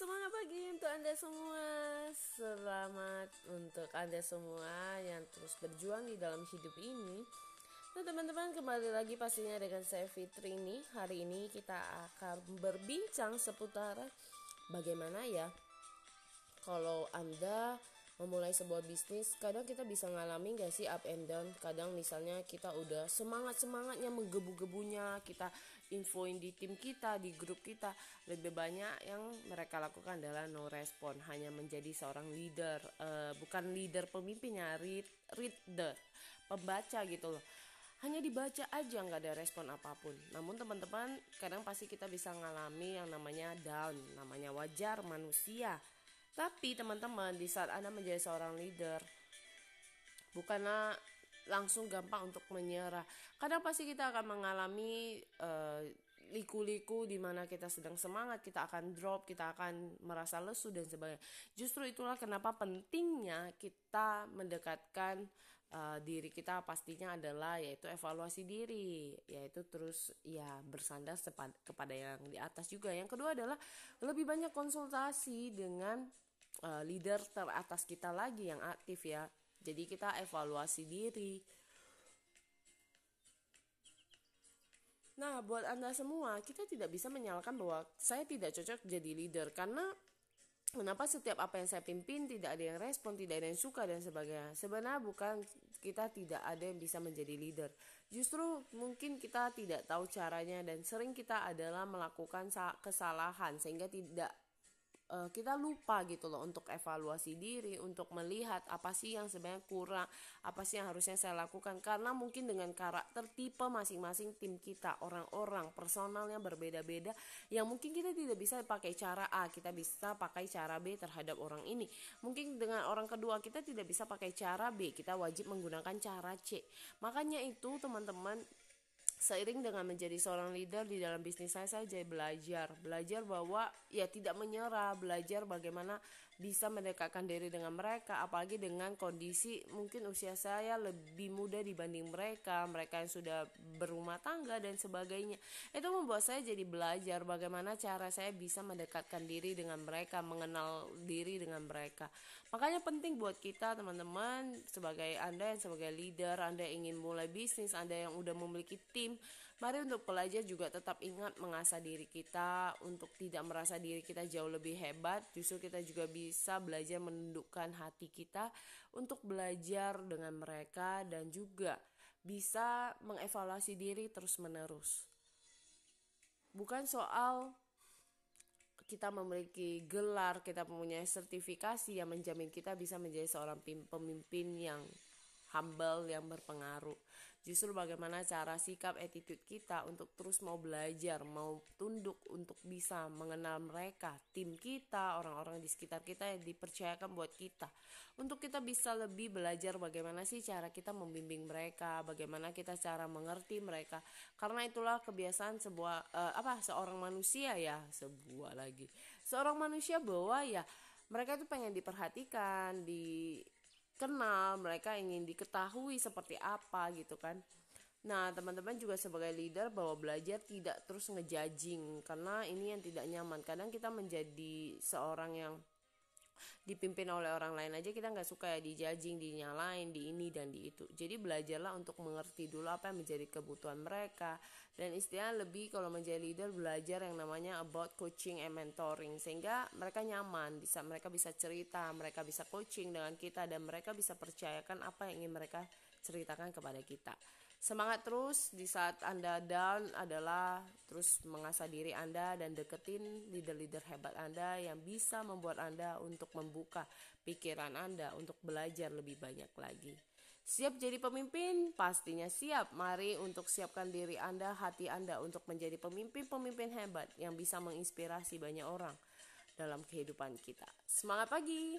Semangat pagi untuk Anda semua. Selamat untuk Anda semua yang terus berjuang di dalam hidup ini. Nah teman-teman kembali lagi pastinya dengan saya Fitri ini. Hari ini kita akan berbincang seputar bagaimana ya kalau Anda memulai sebuah bisnis kadang kita bisa ngalami gak sih up and down kadang misalnya kita udah semangat semangatnya menggebu-gebunya kita infoin di tim kita di grup kita lebih banyak yang mereka lakukan adalah no respon hanya menjadi seorang leader uh, bukan leader pemimpinnya read reader pembaca gitu loh hanya dibaca aja nggak ada respon apa pun. Namun teman-teman kadang pasti kita bisa ngalami yang namanya down, namanya wajar manusia. Tapi teman-teman di saat Anda menjadi seorang leader bukanlah langsung gampang untuk menyerah. Kadang pasti kita akan mengalami uh, liku-liku di mana kita sedang semangat, kita akan drop, kita akan merasa lesu dan sebagainya. Justru itulah kenapa pentingnya kita mendekatkan uh, diri kita pastinya adalah yaitu evaluasi diri, yaitu terus ya bersandar kepada yang di atas juga. Yang kedua adalah lebih banyak konsultasi dengan uh, leader teratas kita lagi yang aktif ya. Jadi kita evaluasi diri Nah, buat Anda semua, kita tidak bisa menyalahkan bahwa saya tidak cocok jadi leader karena Kenapa setiap apa yang saya pimpin tidak ada yang respon, tidak ada yang suka dan sebagainya. Sebenarnya bukan kita tidak ada yang bisa menjadi leader. Justru mungkin kita tidak tahu caranya dan sering kita adalah melakukan kesalahan sehingga tidak uh, kita lupa gitu loh untuk evaluasi diri, untuk melihat apa sih yang sebenarnya kurang, apa sih yang harusnya saya lakukan karena mungkin dengan karakter tipe masing-masing tim kita, orang-orang personalnya berbeda-beda yang mungkin kita tidak bisa pakai cara A, kita bisa pakai cara B terhadap orang ini. Mungkin dengan orang kedua kita tidak bisa pakai cara B, kita wajib menggunakan cara C. Makanya itu teman-teman seiring dengan menjadi seorang leader di dalam bisnis saya saya jadi belajar. Belajar bahwa ya tidak menyerah belajar bagaimana bisa mendekatkan diri dengan mereka apalagi dengan kondisi mungkin usia saya lebih muda dibanding mereka mereka yang sudah berumah tangga dan sebagainya. Itu membuat saya jadi belajar bagaimana cara saya bisa mendekatkan diri dengan mereka mengenal diri dengan mereka. Makanya penting buat kita teman-teman sebagai anda yang sebagai leader anda yang ingin mulai bisnis anda yang udah memiliki tim mari untuk pelajar juga tetap ingat mengasah diri kita untuk tidak merasa diri kita jauh lebih hebat justru kita juga bisa bisa belajar menundukkan hati kita untuk belajar dengan mereka dan juga bisa mengevaluasi diri terus-menerus. Bukan soal kita memiliki gelar, kita mempunyai sertifikasi yang menjamin kita bisa menjadi seorang pemimpin yang humble yang berpengaruh. Justru bagaimana cara sikap attitude kita untuk terus mau belajar, mau tunduk untuk bisa mengenal mereka, tim kita, orang-orang di sekitar kita yang dipercayakan buat kita. Untuk kita bisa lebih belajar bagaimana sih cara kita membimbing mereka, bagaimana kita cara mengerti mereka. Karena itulah kebiasaan sebuah uh, apa seorang manusia ya, sebuah lagi. Seorang manusia bahwa ya mereka itu pengen diperhatikan, di kenal, mereka ingin diketahui seperti apa gitu kan. Nah, teman-teman juga sebagai leader bahwa belajar tidak terus ngejajing karena ini yang tidak nyaman. Kadang kita menjadi seorang yang dipimpin oleh orang lain aja kita nggak suka ya dijajing dinyalain di ini dan di itu. Jadi belajarlah untuk mengerti dulu apa yang menjadi kebutuhan mereka. Dan istilahnya lebih kalau menjadi leader belajar yang namanya about coaching and mentoring. Sehingga mereka nyaman bisa mereka bisa cerita mereka bisa coaching dengan kita dan mereka bisa percayakan apa yang ingin mereka ceritakan kepada kita Semangat terus di saat Anda down adalah terus mengasah diri Anda dan deketin leader-leader hebat Anda yang bisa membuat Anda untuk membuka pikiran Anda untuk belajar lebih banyak lagi. Siap jadi pemimpin? Pastinya siap. Mari untuk siapkan diri Anda, hati Anda untuk menjadi pemimpin-pemimpin hebat yang bisa menginspirasi banyak orang dalam kehidupan kita. Semangat pagi!